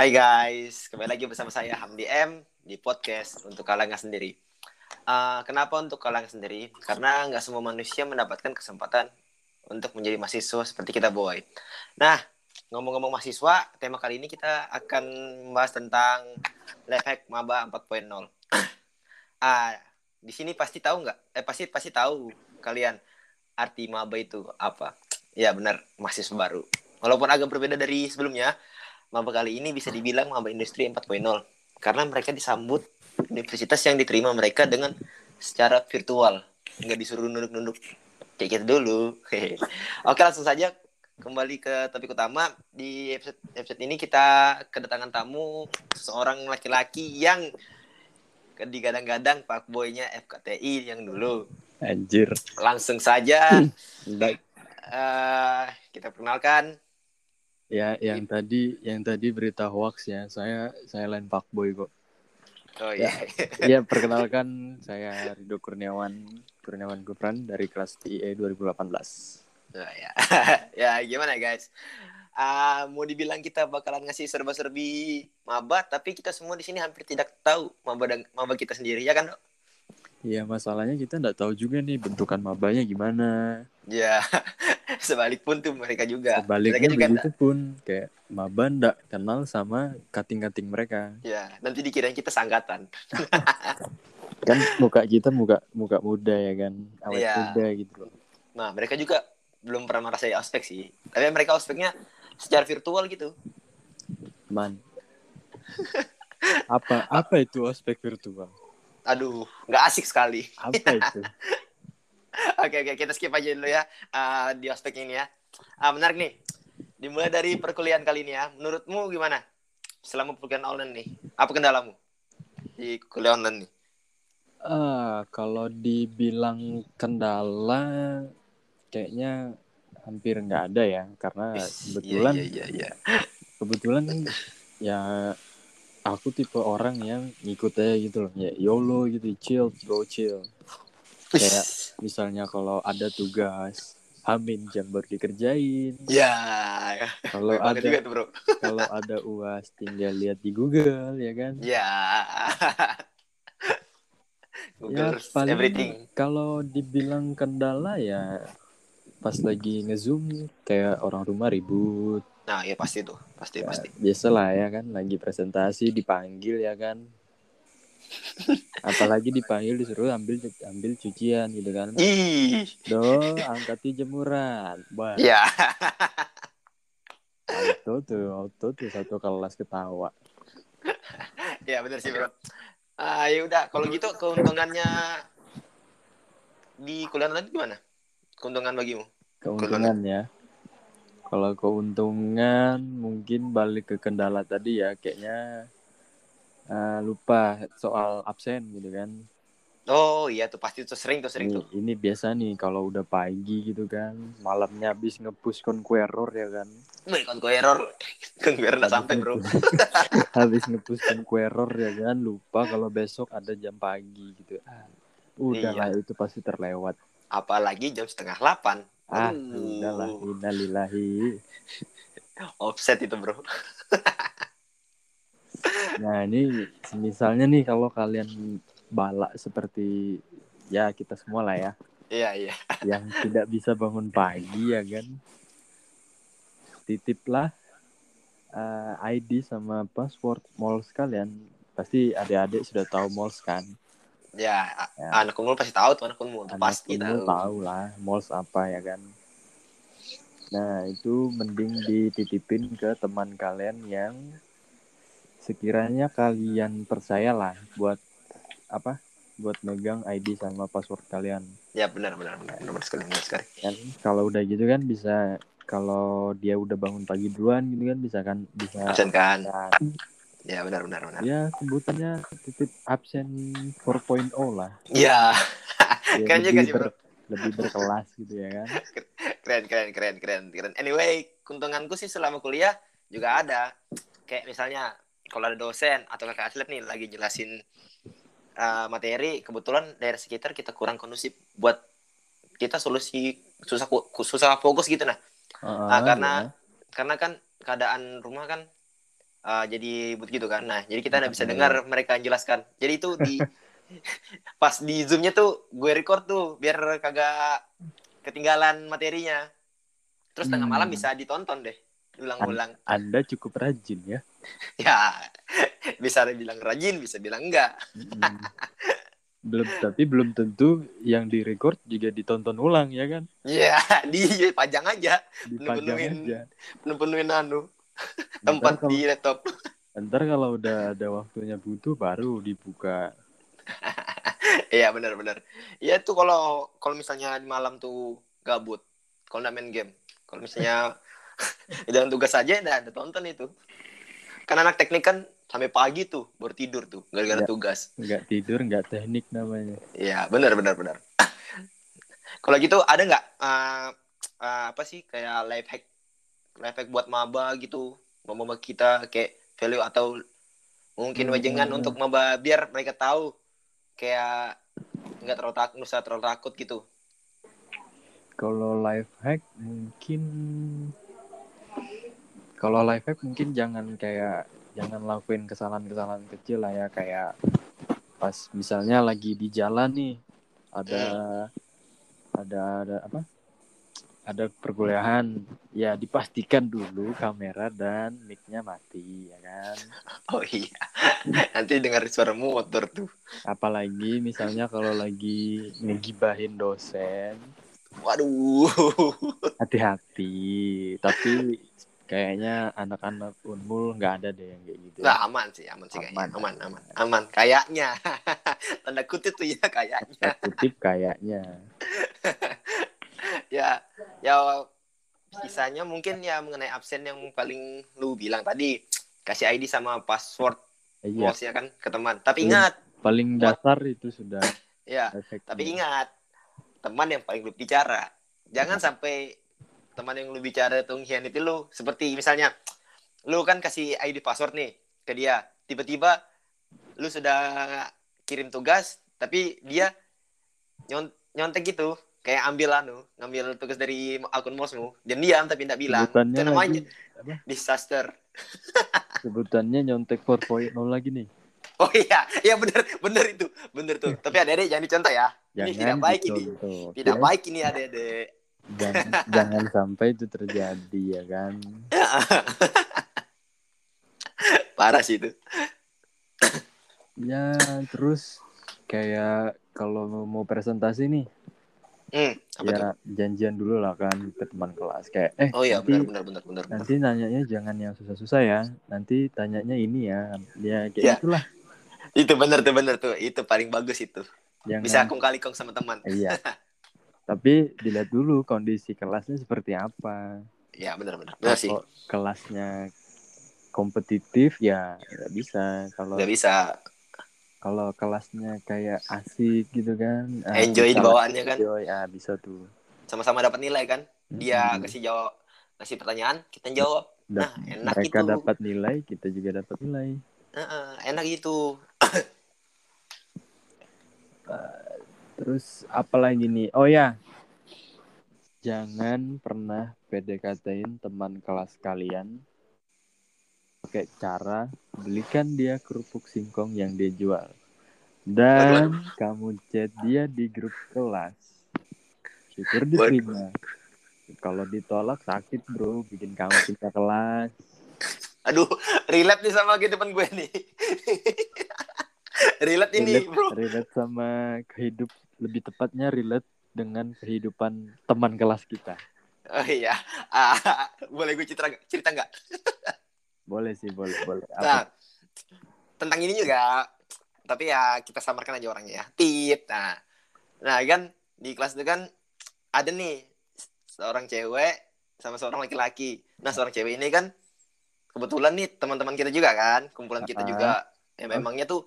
Hai guys, kembali lagi bersama saya Hamdi M di podcast untuk kalangan sendiri. Uh, kenapa untuk kalangan sendiri? Karena nggak semua manusia mendapatkan kesempatan untuk menjadi mahasiswa seperti kita boy. Nah, ngomong-ngomong mahasiswa, tema kali ini kita akan membahas tentang life hack maba 4.0. ah, di sini pasti tahu nggak? Eh pasti pasti tahu kalian arti maba itu apa? Ya benar, mahasiswa baru. Walaupun agak berbeda dari sebelumnya, maba kali ini bisa dibilang maba industri 4.0 karena mereka disambut universitas yang diterima mereka dengan secara virtual. Nggak disuruh nunduk-nunduk. Kayak gitu dulu. Oke langsung saja kembali ke topik utama. Di episode episode ini kita kedatangan tamu seorang laki-laki yang digadang-gadang pak boynya FKTI yang dulu. Anjir. Langsung saja. Uh, kita perkenalkan Ya, yang It... tadi yang tadi berita hoax ya. Saya saya lain Pak Boy kok. Oh iya. Ya, ya perkenalkan saya Rido Kurniawan Kurniawan Gupran dari kelas TIE 2018. Oh, ya. ya gimana guys? Uh, mau dibilang kita bakalan ngasih serba-serbi maba, tapi kita semua di sini hampir tidak tahu maba dan maba kita sendiri ya kan, Dok? Iya, masalahnya kita nggak tahu juga nih bentukan mabanya gimana. Ya, sebalik pun tuh mereka juga. Sebalik mereka juga begitu pun kayak maba ndak kenal sama kating-kating mereka. Ya, nanti dikirain kita sanggatan. kan muka kita muka muka muda ya kan, awet ya. muda gitu. Nah, mereka juga belum pernah merasakan ospek sih. Tapi mereka ospeknya secara virtual gitu. Man. apa apa itu ospek virtual? Aduh, nggak asik sekali. Apa itu? oke oke kita skip aja dulu ya uh, di aspek ini ya. Uh, menarik nih. Dimulai dari perkuliahan kali ini ya. Menurutmu gimana? Selama perkuliahan online nih, apa kendalamu di kuliah online nih? Uh, kalau dibilang kendala, kayaknya hampir nggak ada ya, karena iya, kebetulan iya, iya, iya. kebetulan ya aku tipe orang yang ngikut aja gitu loh ya YOLO gitu chill bro chill kayak misalnya kalau ada tugas Amin jam baru dikerjain. Ya. Kalau ada kalau ada uas tinggal lihat di Google ya kan. Ya. Google ya, paling everything. Kalau dibilang kendala ya pas lagi ngezoom kayak orang rumah ribut Nah, ya pasti tuh, pasti ya, pasti. Biasalah ya kan, lagi presentasi dipanggil ya kan. Apalagi dipanggil disuruh ambil ambil cucian gitu kan. Ih. Do, angkati jemuran. Bah. Ya. Auto tuh, auto tuh satu kelas ketawa. ya benar sih bro. Ah ya udah, kalau gitu keuntungannya di kuliah nanti gimana? Keuntungan bagimu? Keuntungannya. Kalau keuntungan mungkin balik ke kendala tadi ya kayaknya uh, lupa soal absen gitu kan. Oh iya tuh pasti tuh sering tuh sering ini, tuh. Ini biasa nih kalau udah pagi gitu kan, malamnya habis ngepush error ya kan. Wih error, error udah sampai bro. habis ngepush error ya kan, lupa kalau besok ada jam pagi gitu. Ah, udah iya. lah itu pasti terlewat. Apalagi jam setengah delapan. Ah, udahlah, innalillahi. Offset itu, Bro. nah, ini misalnya nih kalau kalian balak seperti ya kita semua lah ya. Iya, iya. Yang tidak bisa bangun pagi ya kan. Titiplah uh, eh, ID sama password mall sekalian. Pasti adik-adik sudah tahu mall kan. Ya, ya. anak umur pasti tahu tuh anak umur anak pasti tahu. tahu lah malls apa ya kan. Nah, itu mending dititipin ke teman kalian yang sekiranya kalian percayalah buat apa? Buat megang ID sama password kalian. Ya, benar benar benar. Benar sekali, benar sekali. Kan kalau udah gitu kan bisa kalau dia udah bangun pagi duluan gitu kan bisa kan bisa absen kan. Ya benar benar benar. Ya sebutannya titip absen 4.0 lah. Ya. ya keren juga sih bro. lebih berkelas gitu ya kan. Keren keren keren keren keren. Anyway, keuntunganku sih selama kuliah juga ada. Kayak misalnya kalau ada dosen atau kakak atlet nih lagi jelasin uh, materi, kebetulan daerah sekitar kita kurang kondusif buat kita solusi susah susah fokus gitu nah. Uh, nah karena ya. karena kan keadaan rumah kan uh, jadi but gitu kan. Nah, jadi kita nggak bisa Iya. dengar mereka jelaskan. Jadi itu di pas di zoomnya tuh gue record tuh biar kagak ketinggalan materinya. Terus tengah Hmm. malam bisa ditonton deh, ulang-ulang. Anda cukup rajin ya. Ya, bisa bilang rajin, bisa bilang enggak. Mm. belum tapi belum tentu yang direcord juga ditonton ulang ya kan Ya, dipajang aja, dipajang Penuh-penuhin. aja penuh-penuhin anu tempat di laptop. ntar kalau udah ada waktunya butuh baru dibuka Iya benar-benar. Iya tuh kalau kalau misalnya di malam tuh gabut, kalau nggak main game, kalau misalnya jangan tugas aja, udah ada tonton itu. Kan anak teknik kan sampai pagi tuh baru tidur tuh gara-gara tugas. nggak tidur nggak teknik namanya Iya benar benar benar. kalau gitu ada nggak eh, eh, apa sih kayak life hack life hack buat maba gitu, maba kita kayak value atau mungkin Hmm. wejengan untuk maba biar mereka tahu kayak nggak terlalu takut, nggak terlalu takut gitu. kalau life hack mungkin kalau life hack mungkin jangan kayak jangan lakuin kesalahan-kesalahan kecil lah ya kayak pas misalnya lagi di jalan nih ada ada ada apa ada perkuliahan ya dipastikan dulu kamera dan mic-nya mati ya kan Oh iya, nanti dengar suara motor tuh. apalagi misalnya kalau lagi ngegibahin dosen Waduh. hati-hati tapi kayaknya anak-anak unmul nggak ada deh yang kayak gitu Nah, aman sih, aman sih kayaknya. Aman. Aman, aman, aman. Kayaknya. Tanda kutip tuh ya kayaknya. Tanda kutip kayaknya Ya, ya kisahnya mungkin ya mengenai absen yang paling lu bilang tadi. Kasih ID sama password iya. ya kan ke teman. Tapi Iya. ingat, paling dasar itu sudah. Ya, efektif tapi ingat teman yang paling lu bicara. Jangan sampai teman yang lu bicara itu itu lu. Seperti misalnya lu kan kasih ID password nih ke dia, tiba-tiba lu sudah kirim tugas tapi dia nyon- nyontek gitu kayak ambil anu ngambil tugas dari akun mosmu dan diam tapi tidak bilang. Sebutannya itu namanya lagi. Disaster. Sebutannya nyontek 4.0 lagi nih. Oh iya iya bener bener itu bener tuh. Tapi adik-adik jangan dicontoh ya. Ini tidak baik ini. dicontoh, tidak oke? baik ini adik-adik jangan, jangan sampai itu terjadi ya kan? Parah sih itu. Ya terus kayak kalau mau presentasi nih hmm, apa tuh? ya janjian dulu lah kan ke teman kelas. Kayak eh oh iya nanti benar benar benar benar benar. nanti nanyanya jangan yang susah-susah ya. Nanti tanyanya ini ya. Ya kayak Ya. itulah itu benar tuh benar tuh. Itu paling bagus itu. Jangan bisa kong kali kong sama teman. Iya. Tapi dilihat dulu kondisi kelasnya seperti apa. Ya benar benar. Benar sih. Kelasnya kompetitif ya nggak bisa. Kalau nggak bisa kalau kelasnya kayak asik gitu kan ah, Enjoy bawaannya kan. enjoy ah bisa tuh. Sama-sama dapat nilai kan? Dia Mm-mm. kasih jawab kasih pertanyaan kita jawab. Nah enak mereka gitu. dapat nilai kita juga dapat nilai. Heeh, enak gitu. Terus apalagi nih? Oh ya. Jangan pernah PDKT-in teman kelas kalian pakai cara belikan dia kerupuk singkong yang dia jual. Dan kamu chat dia di grup kelas. Syukur diterima. Kalau ditolak sakit bro. Bikin kamu pindah kelas. Aduh relate nih sama kehidupan gue nih. Relate ini relate, bro. relate sama kehidup lebih tepatnya relate dengan kehidupan teman kelas kita. Oh iya. Ah, boleh gue cerita cerita nggak boleh sih boleh boleh. Nah tentang ini juga tapi ya kita samarkan aja orangnya ya. Tit nah. Nah kan di kelas itu kan ada nih seorang cewek sama seorang laki-laki. Nah seorang cewek ini kan kebetulan nih teman-teman kita juga kan kumpulan kita Ah. juga ya memangnya tuh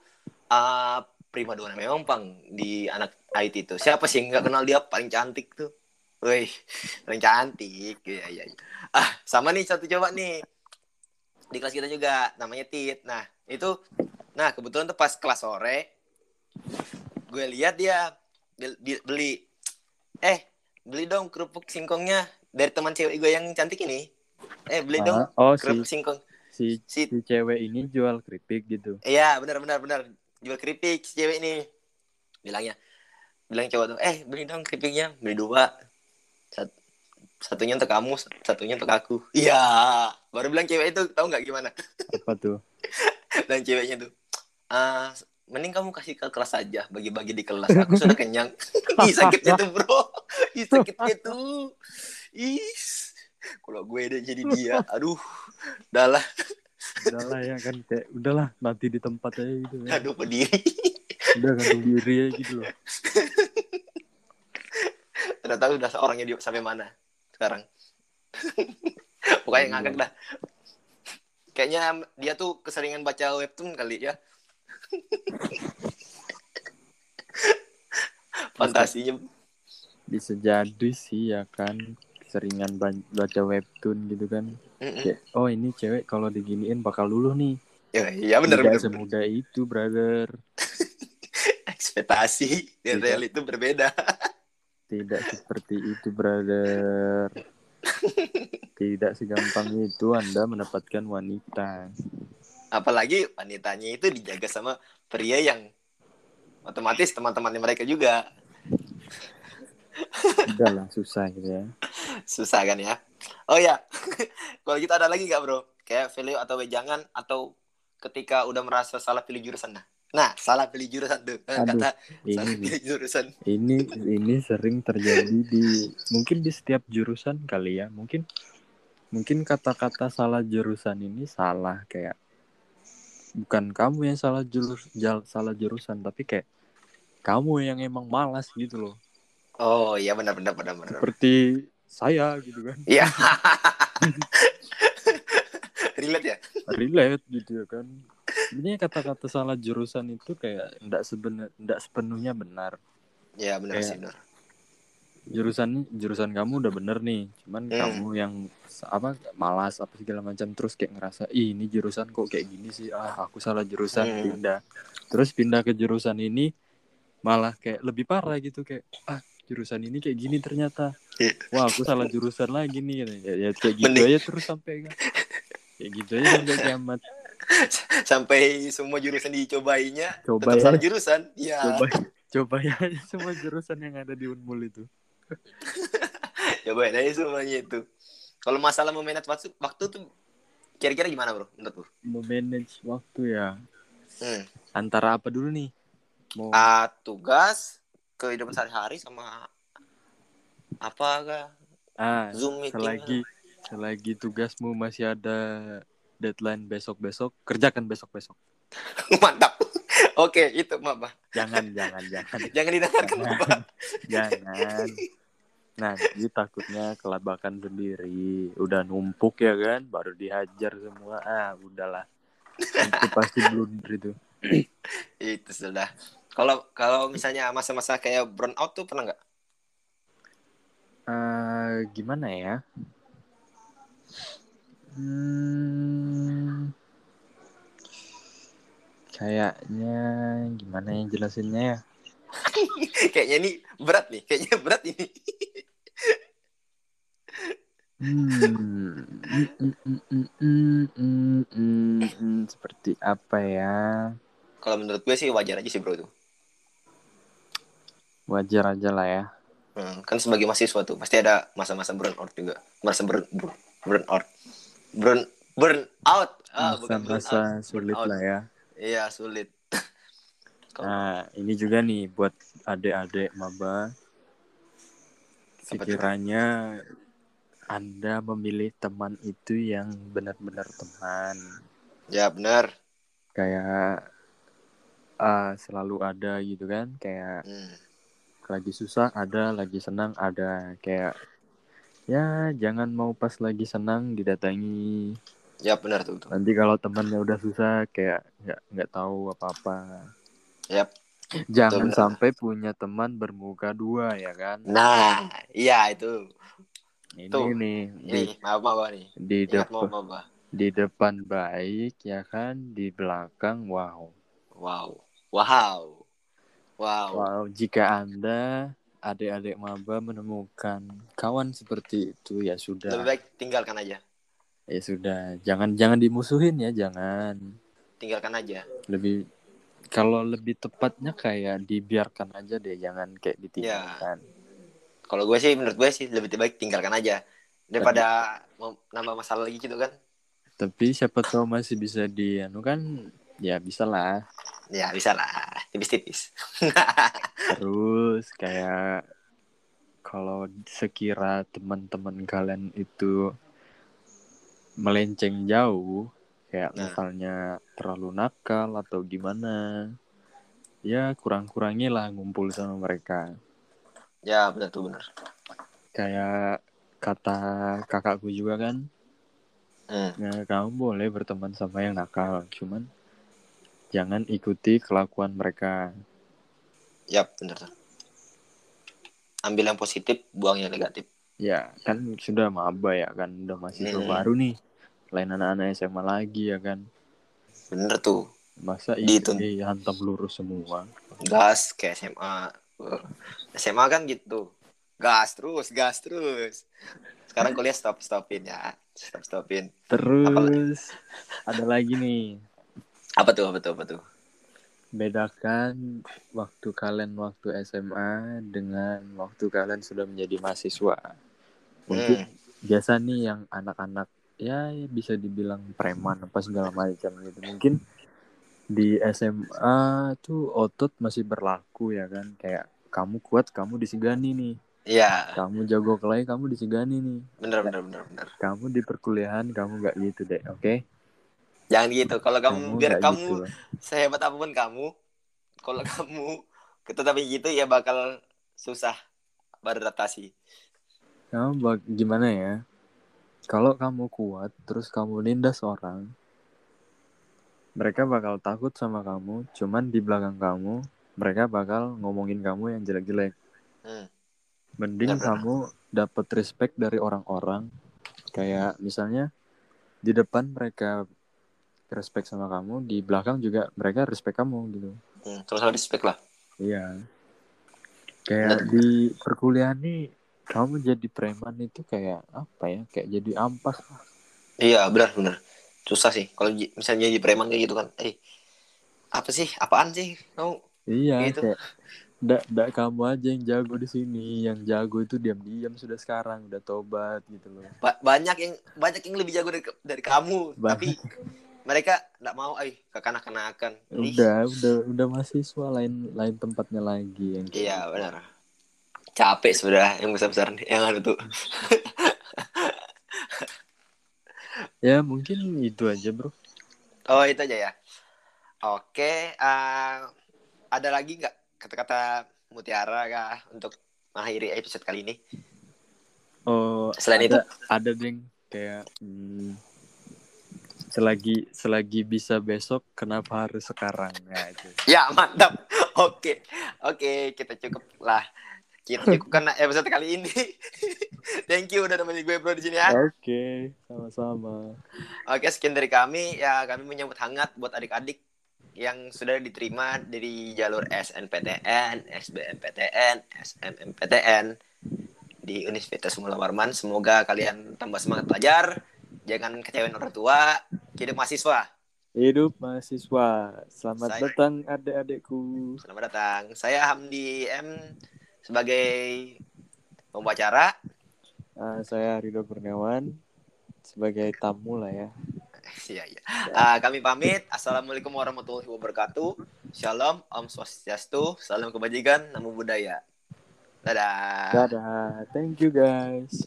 uh, prima donna memang pang di anak IT itu. Siapa sih nggak kenal dia? Paling cantik tuh. Wih, paling cantik. Ya ya ah sama nih satu coba nih di kelas kita juga namanya Tit. Nah itu nah kebetulan tuh pas kelas sore gue lihat dia bel- di- beli. Eh beli dong kerupuk singkongnya dari teman cewek gue yang cantik ini. Eh beli dong Ah, oh si kerupuk singkong. si, si si cewek ini jual keripik gitu. Iya benar benar benar. Jual keripik si cewek ini. Bilangnya bilang cowok tuh eh beli dong keripiknya beli dua. Sat- satunya untuk kamu satunya untuk aku. Iya baru bilang cewek itu tahu nggak gimana? Apa tuh? Dan ceweknya tuh ah mending kamu kasih ke kelas aja bagi-bagi di kelas. Aku sudah kenyang. Ih sakitnya tuh bro. Ih sakitnya tuh. Ih kalau gue udah jadi dia aduh udahlah udahlah ya kan kayak udahlah nanti di tempat aja gitu ya. aduh pediri udah gantung diri aja gitu loh. Udah tahu udah orangnya di sampai mana sekarang. Pokoknya ngangkat dah. Kayaknya dia tuh keseringan baca webtoon kali ya. Fantasinya. Bisa jadi sih ya kan seringan ba- baca webtoon gitu kan. Mm-mm. kayak oh ini cewek kalau diginiin bakal luluh nih. Ya iya benar benar semudah itu brother. Ekspektasi dan real itu berbeda tidak seperti itu brother. Tidak segampang itu anda mendapatkan wanita. Apalagi wanitanya itu dijaga sama pria yang otomatis teman-temannya mereka juga. Udahlah susah gitu ya. Susah kan ya? Oh ya kalau gitu ada lagi nggak bro? Kayak value atau wejangan atau ketika udah merasa salah pilih jurusan nah nah salah pilih jurusan tuh. Eh, Aduh, kata ini salah pilih jurusan. Ini ini sering terjadi di mungkin di setiap jurusan kali ya. Mungkin mungkin kata-kata salah jurusan ini salah kayak bukan kamu yang salah jurus jal- salah jurusan tapi kayak kamu yang emang malas gitu loh. Oh iya benar benar benar benar. Seperti saya gitu kan. Iya. Relate ya? Relate gitu ya kan sebenarnya kata-kata salah jurusan itu kayak enggak sebenar enggak sepenuhnya benar. Ya benar Kayak- sih benar. jurusan jurusan kamu udah bener nih cuman Hmm. kamu yang apa malas apa segala macam terus kayak ngerasa ih ini jurusan kok kayak gini sih? Ah aku salah jurusan. Hmm. pindah. Terus pindah ke jurusan ini malah kayak lebih parah gitu kayak ah jurusan ini kayak gini ternyata. Iya. wah aku salah jurusan lagi nih ya, ya kayak gitu Mending- aja terus sampai kayak gitu aja sampai kiamat sampai semua jurusan dicobainya coba tetap ya salah jurusan. Ya coba coba ya semua jurusan yang ada di Unmul itu. Cobain aja semuanya itu. Kalau masalah memanage waktu waktu tuh kira-kira gimana bro? Menurut lu? Memanage waktu ya. Hmm. antara apa dulu nih? Mau Ah, tugas kehidupan sehari-hari sama apa kah ah zoom meeting selagi selagi tugasmu masih ada deadline besok besok kerjakan besok besok mantap. Oke itu mama jangan jangan jangan. Jangan didengarkan Jangan. jangan. Nanti takutnya kelabakan sendiri. Udah numpuk ya kan baru dihajar semua. Ah udahlah. Itu pasti blunder itu. Itu sudah. Kalau kalau misalnya masa-masa kayak burn out tuh pernah nggak? Eh, gimana ya Hmm, kayaknya gimana yang jelasinnya ya? kayaknya ini berat nih, kayaknya berat ini. Hmm. seperti apa ya? Kalau menurut gue sih wajar aja sih bro itu. Wajar aja lah ya. Hmm, kan sebagai mahasiswa tuh pasti ada masa-masa burnout juga, masa burn burnout burn, burn out out ah, burn out. Sulit Burnout. lah ya. iya sulit Nah, ini juga nih buat adik-adik maba. Sekiranya Anda memilih teman itu yang benar-benar teman. ya benar Kayak ah, selalu ada gitu kan. Kayak hmm. lagi susah ada, lagi senang ada. Kayak ya jangan mau pas lagi senang didatangi. ya benar tuh, tuh. Nanti kalau temannya udah susah kayak nggak nggak tahu apa-apa. Yap. Jangan benar. sampai punya teman bermuka dua ya kan. nah iya itu Ini Tuh. nih di ini maaf maaf nih di ingat depan maaf maaf di depan baik ya kan, di belakang wow. wow wow wow Wow, jika Anda adik-adik maba menemukan kawan seperti itu ya lebih sudah baik tinggalkan aja. Ya sudah jangan jangan dimusuhin ya jangan. Tinggalkan aja. Lebih kalau lebih tepatnya kayak dibiarkan aja deh jangan kayak ditinggalkan. Kalau gue sih menurut gue sih lebih baik tinggalkan aja. Daripada mau nambah masalah lagi gitu kan. Tapi siapa tahu masih bisa di anu kan ya bisa lah. Ya bisa lah tipis-tipis terus kayak kalau sekira teman-teman kalian itu melenceng jauh kayak Nah. misalnya terlalu nakal atau gimana ya kurang-kurangi lah ngumpul sama mereka ya benar tuh benar kayak kata kakakku juga kan hmm. ya kamu boleh berteman sama yang nakal cuman jangan ikuti kelakuan mereka. Ya benar tuh. Ambil yang positif buang yang negatif. Ya kan sudah maba ya kan udah mahasiswa Hmm. baru nih. Lain anak-anak SMA lagi ya kan. Bener tuh. Masa Gitu. ini hantam lurus semua. Gas kayak SMA SMA kan gitu. Gas terus gas terus. Sekarang kuliah stop stopin ya stop stopin terus ada lagi nih apa tuh apa tuh apa tuh? Bedakan waktu kalian waktu SMA dengan waktu kalian sudah menjadi mahasiswa. Mungkin Hmm. biasa nih yang anak-anak ya bisa dibilang preman apa segala macam gitu. Mungkin di SMA tuh otot masih berlaku ya kan? Kayak kamu kuat kamu disegani nih. Iya, kamu jago kelahi kamu disegani nih. Bener bener bener bener. kamu di perkuliahan kamu nggak gitu deh oke Jangan gitu. Kalau kamu, biar nggak kamu gitu. sehebat apa pun kamu, kalau kamu tetap gitu ya bakal susah beradaptasi. kamu bag- gimana ya kalau kamu kuat terus kamu nindas orang mereka bakal takut sama kamu cuman di belakang kamu mereka bakal ngomongin kamu yang jelek-jelek Hmm. mending Benar-benar. kamu dapat respect dari orang-orang kayak misalnya di depan mereka respect sama kamu di belakang juga mereka respect kamu gitu Hmm, sama-sama respect lah. iya kayak di perkuliahan nih kamu jadi preman itu kayak apa ya kayak jadi ampas Iya, benar benar. Susah sih kalau misalnya jadi preman kayak gitu kan. Eh, apa sih? Apaan sih? Kamu iya Gitu. kayak ndak ndak kamu aja yang jago di sini yang jago itu diam-diam sudah sekarang udah tobat gitu loh ba- banyak yang banyak yang lebih jago dari, dari kamu, Ba- tapi mereka nggak mau, eh, kekanak-kanakan. Udah udah udah mahasiswa lain lain tempatnya lagi yang kayak Iya, gitu. benar. Capek sudah yang besar-besar nih, yang ada tuh. ya mungkin itu aja bro Oh, itu aja ya. Oke, eh, ada lagi nggak kata-kata mutiara kah untuk mengakhiri episode kali ini? oh Selain ada ada deng kayak hmm, selagi selagi bisa besok kenapa harus sekarang ya itu Ya, mantap. Oke. Oke, kita cukup lah. Kita cukupkan episode kali ini. Thank you udah nemenin gue bro di sini ya. oke sama-sama Oke, sekian dari kami. Ya, kami menyambut hangat buat adik-adik yang sudah diterima dari jalur SNPTN, SBMPTN, SMMPTN di Universitas Mula Warman. Semoga kalian tambah semangat belajar. Jangan kecewain orang tua. Hidup mahasiswa. hidup mahasiswa selamat Saya- datang adik-adikku Selamat datang. Saya Hamdi M sebagai pembacara. Ah, saya Rido Kurniawan sebagai tamu lah ya Iya, iya. Ah, kami pamit. Assalamualaikum warahmatullahi wabarakatuh. Shalom, Om Swastiastu, salam kebajikan, namo buddhaya. Dadah. dadah thank you guys